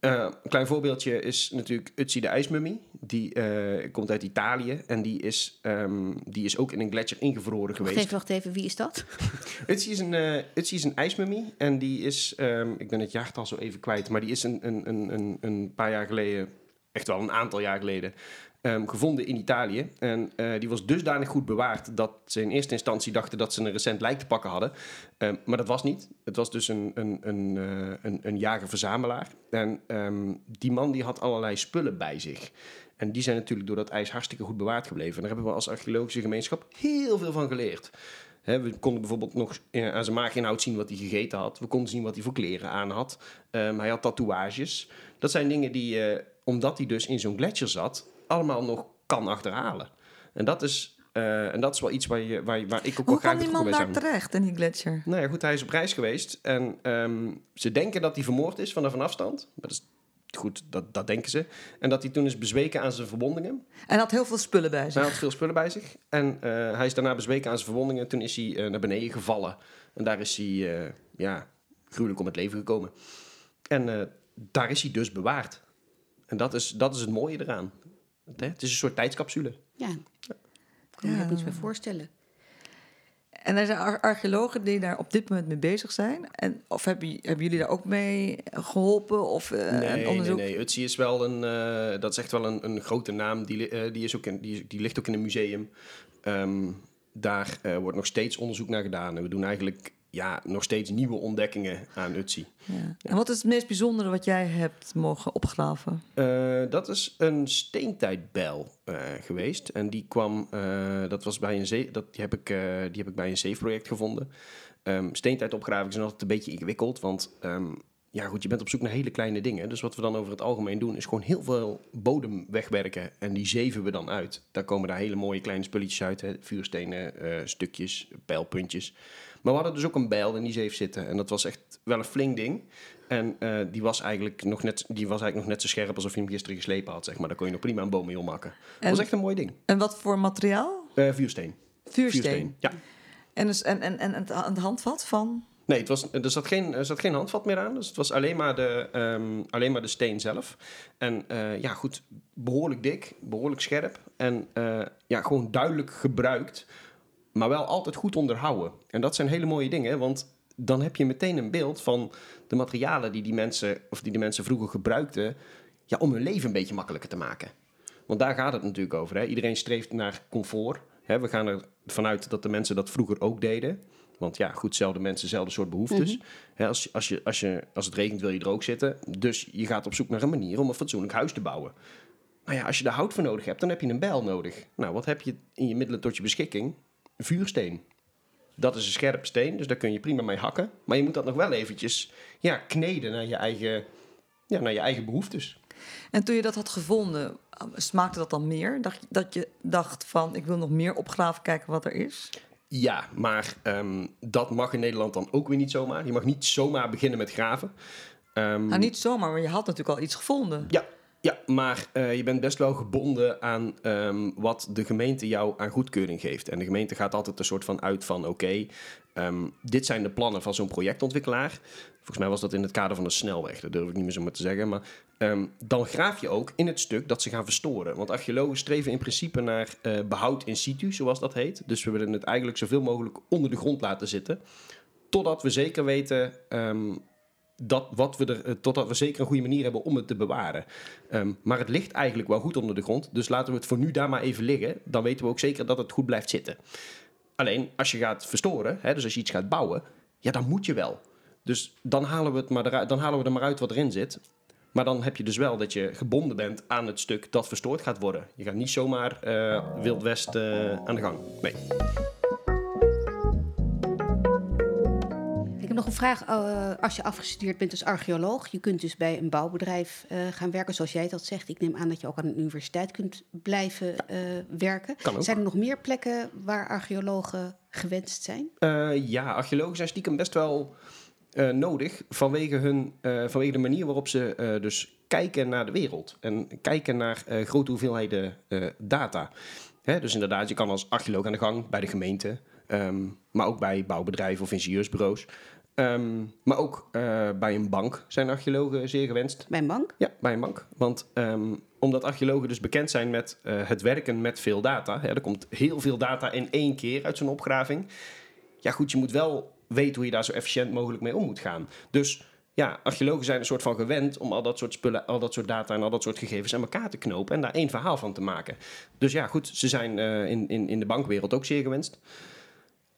eh, een klein voorbeeldje is natuurlijk Utsi de ijsmummie. Die eh, komt uit Italië en die is, ehm, die is ook in een gletsjer ingevroren Wacht geweest. even, wacht even. Wie is dat? Utsi is een, Utsi is een ijsmummie en die is, ehm, ik ben het jaartal zo even kwijt, maar die is een, een, een, een paar jaar geleden, echt wel een aantal jaar geleden, ehm, gevonden in Italië. En eh, die was dusdanig goed bewaard dat ze in eerste instantie dachten dat ze een recent lijk te pakken hadden. Ehm, maar dat was niet. Het was dus een, een, een, eh, een, een jager-verzamelaar. En ehm, die man die had allerlei spullen bij zich. En die zijn natuurlijk door dat ijs hartstikke goed bewaard gebleven. En daar hebben we als archeologische gemeenschap heel veel van geleerd. We konden bijvoorbeeld nog eh, aan zijn maaginhoud zien wat hij gegeten had. We konden zien wat hij voor kleren aan had. Hij had tatoeages. Dat zijn dingen die, omdat hij dus in zo'n gletsjer zat, allemaal nog kan achterhalen. En dat is, eh, en dat is wel iets waar, je, waar, waar ik ook wel Hoe graag kwam die betrokken man daar terecht, in die gletsjer? nou ja, goed, hij is op reis geweest. En ehm, ze denken dat hij vermoord is vanaf een afstand. Maar dat is goed, dat, dat denken ze. En dat hij toen is bezweken aan zijn verwondingen. En had heel veel spullen bij Hij zich. had veel spullen bij zich. En eh, hij is daarna bezweken aan zijn verwondingen. Toen is hij eh, naar beneden gevallen. En daar is hij, ja, gruwelijk om het leven gekomen. En daar is hij dus bewaard. En dat is, dat is het mooie eraan. Het is een soort tijdscapsule. Ja, ik kan me Ja. er niets bij voorstellen. En er zijn ar- archeologen die daar op dit moment mee bezig zijn. En, of hebben, hebben jullie daar ook mee geholpen? Of eh, een nee, nee, onderzoek? nee. Utsi is wel een, eh, dat is echt wel een, een grote naam. Die, eh, die, is ook in, die, die ligt ook in een museum. Ehm, daar eh, wordt nog steeds onderzoek naar gedaan. En we doen eigenlijk ja, nog steeds nieuwe ontdekkingen aan Utsi. Ja. En wat is het meest bijzondere wat jij hebt mogen opgraven? Eh, dat is een steentijdbijl eh, geweest. En die kwam, eh, dat was bij een zee, dat, die, heb ik, die heb ik bij een zeefproject gevonden. Ehm steentijd opgraven is altijd een beetje ingewikkeld, want ehm, ja, goed, je bent op zoek naar hele kleine dingen. Dus wat we dan over het algemeen doen, is gewoon heel veel bodem wegwerken. En die zeven we dan uit. Daar komen daar hele mooie kleine spulletjes uit, hè, vuurstenen, stukjes, pijlpuntjes. Maar we hadden dus ook een bijl in die zeef zitten. En dat was echt wel een flink ding. En eh, die, was eigenlijk nog net, die was eigenlijk nog net zo scherp alsof je hem gisteren geslepen had, zeg maar. Daar kon je nog prima een boom mee ommakken. Dat was echt een mooi ding. En wat voor materiaal? Eh, vuursteen. Vuursteen. Ja. En, dus, en, en, en het, handvat van? Nee, het was, er, zat geen, er zat geen handvat meer aan. Dus het was alleen maar de, ehm, alleen maar de steen zelf. En eh, ja, goed, behoorlijk dik, behoorlijk scherp. En ja, gewoon duidelijk gebruikt, maar wel altijd goed onderhouden. En dat zijn hele mooie dingen, want dan heb je meteen een beeld van de materialen die die mensen, of die de mensen vroeger gebruikten, ja, om hun leven een beetje makkelijker te maken. Want daar gaat het natuurlijk over. Hè? Iedereen streeft naar comfort. Hè? We gaan ervan uit dat de mensen dat vroeger ook deden. Want ja, goed, zelfde mensen, zelfde soort behoeftes. Hè, als, als, je, als, je, als het regent wil je er ook zitten. Dus je gaat op zoek naar een manier om een fatsoenlijk huis te bouwen. Nou ja, als je daar hout voor nodig hebt, dan heb je een bijl nodig. Nou, wat heb je in je middelen tot je beschikking? Een vuursteen. Dat is een scherpe steen, dus daar kun je prima mee hakken. Maar je moet dat nog wel eventjes ja, kneden naar je eigen, ja, naar je eigen behoeftes. En toen je dat had gevonden, smaakte dat dan meer? Dacht, dat je dacht van, ik wil nog meer opgraven, kijken wat er is? Ja, maar ehm, dat mag in Nederland dan ook weer niet zomaar. Je mag niet zomaar beginnen met graven. Ehm, Nou, niet zomaar, maar je had natuurlijk al iets gevonden. Ja, ja maar eh, je bent best wel gebonden aan ehm, wat de gemeente jou aan goedkeuring geeft. En de gemeente gaat altijd een soort van uit van: oké, ehm, dit zijn de plannen van zo'n projectontwikkelaar. Volgens mij was dat in het kader van een snelweg, dat durf ik niet meer zo maar te zeggen. Maar ehm, dan graaf je ook in het stuk dat ze gaan verstoren. Want archeologen streven in principe naar eh, behoud in situ, zoals dat heet. Dus we willen het eigenlijk zoveel mogelijk onder de grond laten zitten. Totdat we zeker weten dat wat we er, eh, totdat we zeker een goede manier hebben om het te bewaren. Ehm, maar het ligt eigenlijk wel goed onder de grond. Dus laten we het voor nu daar maar even liggen. Dan weten we ook zeker dat het goed blijft zitten. Alleen als je gaat verstoren, hè, dus als je iets gaat bouwen, ja, dan moet je wel. Dus dan halen we, het maar dan halen we er maar uit wat erin zit. Maar dan heb je dus wel dat je gebonden bent aan het stuk dat verstoord gaat worden. Je gaat niet zomaar eh Wild West eh, aan de gang. Nee. Heb nog een vraag. eh, als je afgestudeerd bent als archeoloog, je kunt dus bij een bouwbedrijf eh, gaan werken, zoals jij dat zegt. Ik neem aan dat je ook aan een universiteit kunt blijven eh, werken. Kan ook. Zijn er nog meer plekken waar archeologen gewenst zijn? Ja, archeologen zijn stiekem best wel nodig vanwege, hun, vanwege de manier waarop ze dus kijken naar de wereld. En kijken naar grote hoeveelheden data. Hè, dus inderdaad, je kan als archeoloog aan de gang bij de gemeente, ehm, maar ook bij bouwbedrijven of ingenieursbureaus. Ehm, maar ook eh, bij een bank zijn archeologen zeer gewenst. Bij een bank? Ja, bij een bank. Want ehm, omdat archeologen dus bekend zijn met eh, het werken met veel data. Hè, er komt heel veel data in één keer uit zo'n opgraving. Ja goed, je moet wel weten hoe je daar zo efficiënt mogelijk mee om moet gaan. Dus ja, archeologen zijn een soort van gewend om al dat soort spullen, al dat soort data en al dat soort gegevens aan elkaar te knopen en daar één verhaal van te maken. Dus ja, goed, ze zijn eh, in, in, in de bankwereld ook zeer gewenst.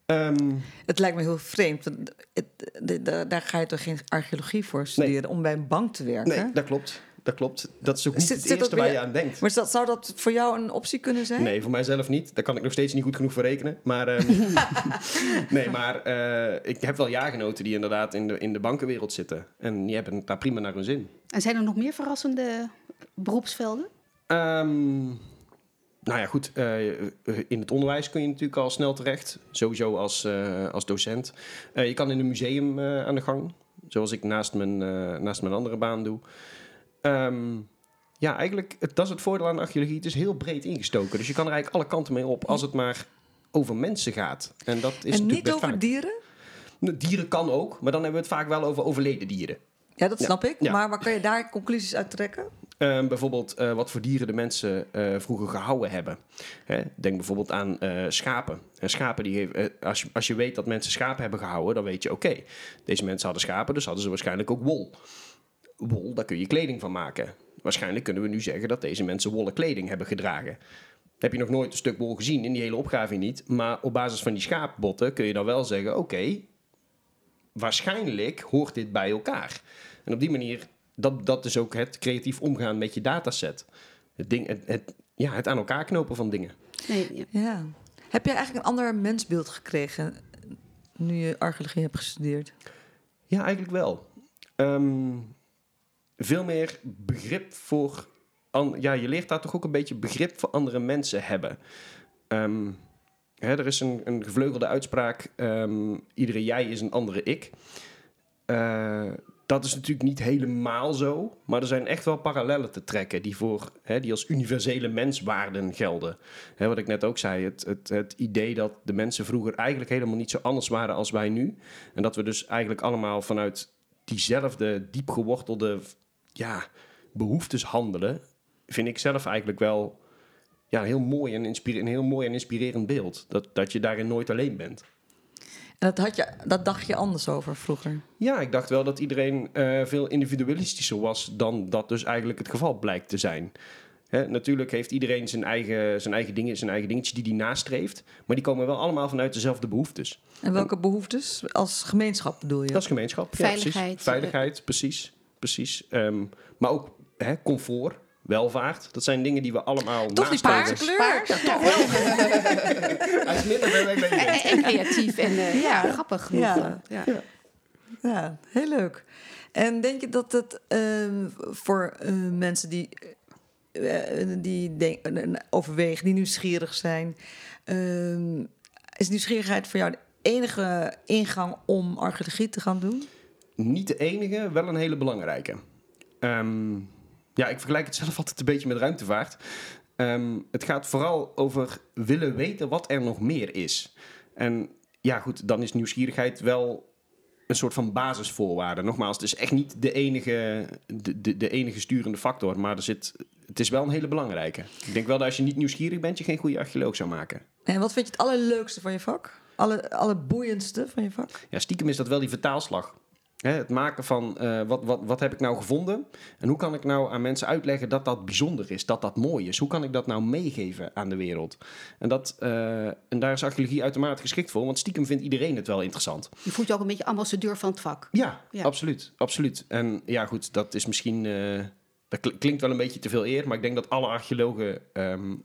Ehm, Het lijkt me heel vreemd. want het- de- de- daar ga je toch geen archeologie voor studeren om bij een bank te werken? nee, dat klopt. Dat klopt. Dat is ook niet Zit- het eerste waar je aan denkt. Maar zou, zou dat voor jou een optie kunnen zijn? Nee, voor mijzelf niet. Daar kan ik nog steeds niet goed genoeg voor rekenen. Maar, ehm, nee, maar eh, ik heb wel jaargenoten die inderdaad in de, in de bankenwereld zitten. En die hebben het daar prima naar hun zin. En zijn er nog meer verrassende beroepsvelden? Ehm, nou ja, goed. eh, in het onderwijs kun je natuurlijk al snel terecht. Sowieso als, eh, als docent. Eh, je kan in een museum eh, aan de gang. Zoals ik naast mijn, eh, naast mijn andere baan doe. Ehm, ja, eigenlijk, het, dat is het voordeel aan archeologie. Het is heel breed ingestoken. Dus je kan er eigenlijk alle kanten mee op als het maar over mensen gaat. En dat is en natuurlijk niet over vaak. dieren? Nou, Dieren kan ook, maar dan hebben we het vaak wel over overleden dieren. Ja, dat Ja. snap ik. Ja. Maar waar kan je daar conclusies uit trekken? Ehm, bijvoorbeeld eh, wat voor dieren de mensen eh, vroeger gehouden hebben. Hè, denk bijvoorbeeld aan eh, schapen. En schapen die eh, als, je, als je weet dat mensen schapen hebben gehouden, dan weet je, oké, deze mensen hadden schapen, dus hadden ze waarschijnlijk ook wol. Wol, daar kun je kleding van maken. Waarschijnlijk kunnen we nu zeggen dat deze mensen wollen kleding hebben gedragen. Heb je nog nooit een stuk wol gezien in die hele opgave niet, maar op basis van die schaapbotten kun je dan wel zeggen, oké, waarschijnlijk hoort dit bij elkaar. En op die manier, dat, dat is ook het creatief omgaan met je dataset. Het, ding, het, het, ja, het aan elkaar knopen van dingen. Nee, ja. Ja. Heb jij eigenlijk een ander mensbeeld gekregen nu je archeologie hebt gestudeerd? Ja, eigenlijk wel. Ehm, veel meer begrip voor... an- ja, je leert daar toch ook een beetje begrip voor andere mensen hebben. Ehm, Hè, er is een, een gevleugelde uitspraak: ehm, iedere jij is een andere ik. Eh, dat is natuurlijk niet helemaal zo, maar er zijn echt wel parallellen te trekken die, voor, hè, die als universele menswaarden gelden. Hè, wat ik net ook zei, het, het, het idee dat de mensen vroeger eigenlijk helemaal niet zo anders waren als wij nu. En dat we dus eigenlijk allemaal vanuit diezelfde diep gewortelde ja, behoeftes handelen, vind ik zelf eigenlijk wel ja, heel mooi en een heel mooi en inspirerend beeld. Dat, dat je daarin nooit alleen bent. En dat, had je, dat dacht je anders over vroeger. Ja, ik dacht wel dat iedereen eh, veel individualistischer was dan dat dus eigenlijk het geval blijkt te zijn. Hè, natuurlijk heeft iedereen zijn eigen, zijn, eigen dingen, zijn eigen dingetje die hij nastreeft. Maar die komen wel allemaal vanuit dezelfde behoeftes. En welke behoeftes? Als gemeenschap bedoel je? Dat is gemeenschap. Ja, Veiligheid, precies. Veiligheid, precies. precies. Ehm, maar ook hè, comfort, welvaart. Dat zijn dingen die we allemaal Toch die nastreven. paarse kleur? Paars, ja, Hij is minder dan je En, creatief en eh, ja, grappig genoeg. Ja. Ja. Ja, heel leuk. En denk je dat het ehm, voor eh, mensen die, eh, die denk, eh, overwegen, die nieuwsgierig zijn, ehm, is nieuwsgierigheid voor jou de enige ingang om archeologie te gaan doen? Niet de enige, wel een hele belangrijke. Ehm, ja, ik vergelijk het zelf altijd een beetje met ruimtevaart. Ehm, het gaat vooral over willen weten wat er nog meer is. En ja, goed, dan is nieuwsgierigheid wel een soort van basisvoorwaarde. Nogmaals, het is echt niet de enige, de, de, de enige sturende factor, maar er zit, het is wel een hele belangrijke. Ik denk wel dat als je niet nieuwsgierig bent, je geen goede archeoloog zou maken. En wat vind je het allerleukste van je vak? Alle, allerboeiendste van je vak? Ja, stiekem is dat wel die vertaalslag. Hè, het maken van eh, wat, wat, wat heb ik nou gevonden en hoe kan ik nou aan mensen uitleggen dat dat bijzonder is, dat dat mooi is. Hoe kan ik dat nou meegeven aan de wereld? En, dat, eh, en daar is archeologie uitermate geschikt voor, want stiekem vindt iedereen het wel interessant. Je voelt je ook een beetje ambassadeur van het vak. Ja, Ja. absoluut, absoluut. En ja, goed, dat is misschien, eh, dat kl- klinkt wel een beetje te veel eer, maar ik denk dat alle archeologen, ehm,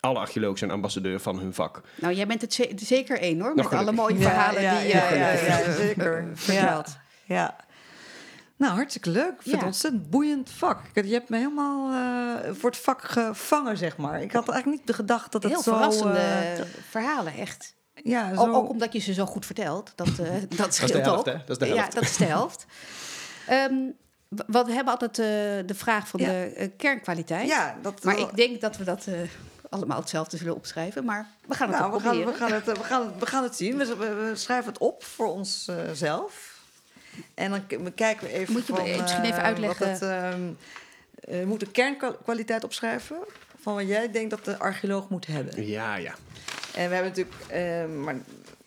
alle archeologen zijn ambassadeur van hun vak. Nou, jij bent het ze- zeker één hoor, met alle mooie verhalen die je ja, ja, eh, ja, zeker. vertelt. Ja, ja. Nou, hartstikke leuk. Ik vind het Ja. een ontzettend boeiend vak. Ik- Je hebt me helemaal eh, voor het vak gevangen, zeg maar. Ik had eigenlijk niet gedacht dat het Heel zo... verrassende eh, verhalen, echt. ja, zo... Ook, ook omdat je ze zo goed vertelt. Dat, eh, dat scheelt de helft, ook. hè? Dat is de Ja, helft. dat is de helft. Ehm, we hebben altijd eh, de vraag van Ja. de eh, kernkwaliteit. Ja, dat... Maar ik denk dat we dat eh, allemaal hetzelfde zullen opschrijven. Maar we gaan het nou, ook we gaan, proberen. we, gaan het, eh, we, gaan het, we gaan het zien. We, we, we schrijven het op voor onszelf. zelf. En dan kijken we even Moet je me van, misschien even eh, uitleggen? Wat het, ehm, eh, we moeten kernkwaliteit opschrijven van wat jij denkt dat de archeoloog moet hebben. Ja, ja. En we hebben natuurlijk... eh, maar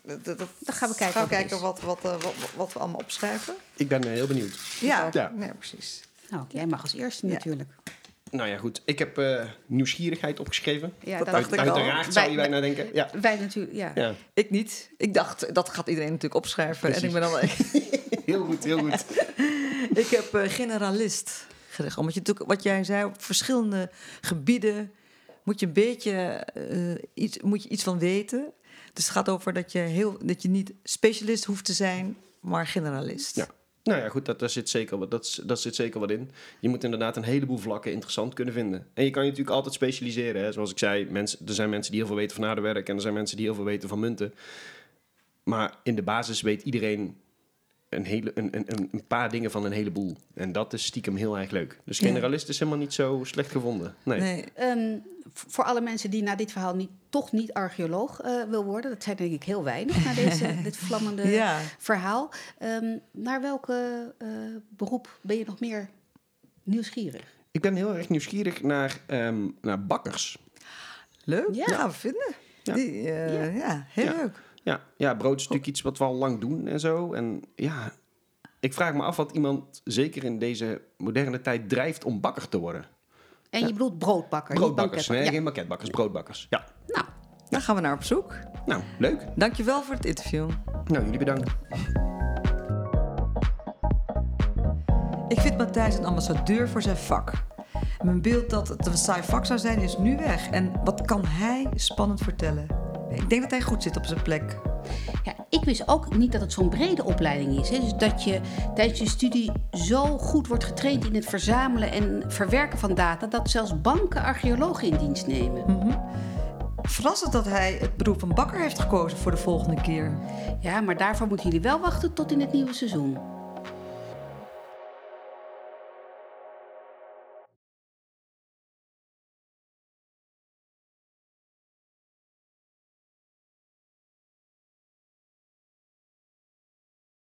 dat, dat, Dan gaan we kijken gaan we wat kijken wat, wat, eh, wat, wat we allemaal opschrijven. Ik ben eh, heel benieuwd. Ja, Ja. Nee, precies. Nou, jij mag als eerste Ja. natuurlijk. Nou ja, goed. Ik heb eh, nieuwsgierigheid opgeschreven. Ja, Dat dacht ik al. Uiteraard zou je Wij- bijna denken. Ja. Wij natuurlijk, ja. ja, Ik niet. Ik dacht, dat gaat iedereen natuurlijk opschrijven. En ik ben dan heel goed, heel goed. Ik heb eh, generalist gezegd. Omdat je natuurlijk, wat jij zei, op verschillende gebieden moet je een beetje eh, iets, moet je iets van weten. Dus het gaat over dat je, heel, dat je niet specialist hoeft te zijn, maar generalist. Ja. Nou ja, goed, dat, daar zit zeker wat, dat, dat zit zeker wat in. Je moet inderdaad een heleboel vlakken interessant kunnen vinden. En je kan je natuurlijk altijd specialiseren. Hè. Zoals ik zei, mensen, er zijn mensen die heel veel weten van aardewerk... en er zijn mensen die heel veel weten van munten. Maar in de basis weet iedereen een, hele, een, een, een- paar dingen van een heleboel. En dat is stiekem heel erg leuk. Dus Ja. generalist is helemaal niet zo slecht gevonden. Nee. Nee. Ehm, voor alle mensen die na dit verhaal niet, toch niet archeoloog eh, wil worden, dat zijn denk ik heel weinig na deze, dit vlammende Ja. verhaal. Ehm, naar welke eh, beroep ben je nog meer nieuwsgierig? Ik ben heel erg nieuwsgierig naar, ehm, naar bakkers. Leuk. Ja. Ja, gaan we vinden. Ja. Die, eh, ja. heel Ja. leuk. Ja, ja, brood is natuurlijk iets wat we al lang doen en zo. En ja, ik vraag me af wat iemand, zeker in deze moderne tijd, drijft om bakker te worden. En je bedoelt broodbakker, Broodbakkers, nee, geen banketbakkers, broodbakkers. Ja, Ja. Nou, Daar gaan we naar op zoek. nou, leuk. Dankjewel voor het interview. Nou, jullie bedankt. Ik vind Matthijs een ambassadeur voor zijn vak. Mijn beeld dat het een saai vak zou zijn is nu weg. En wat kan hij spannend vertellen? Ik denk dat hij goed zit op zijn plek. Ja, ik wist ook niet dat het zo'n brede opleiding is. Hè. Dus dat je tijdens je studie zo goed wordt getraind in het verzamelen en verwerken van data, dat zelfs banken archeologen in dienst nemen. Verrassend dat hij het beroep van bakker heeft gekozen voor de volgende keer. Ja, maar daarvoor moeten jullie wel wachten tot in het nieuwe seizoen.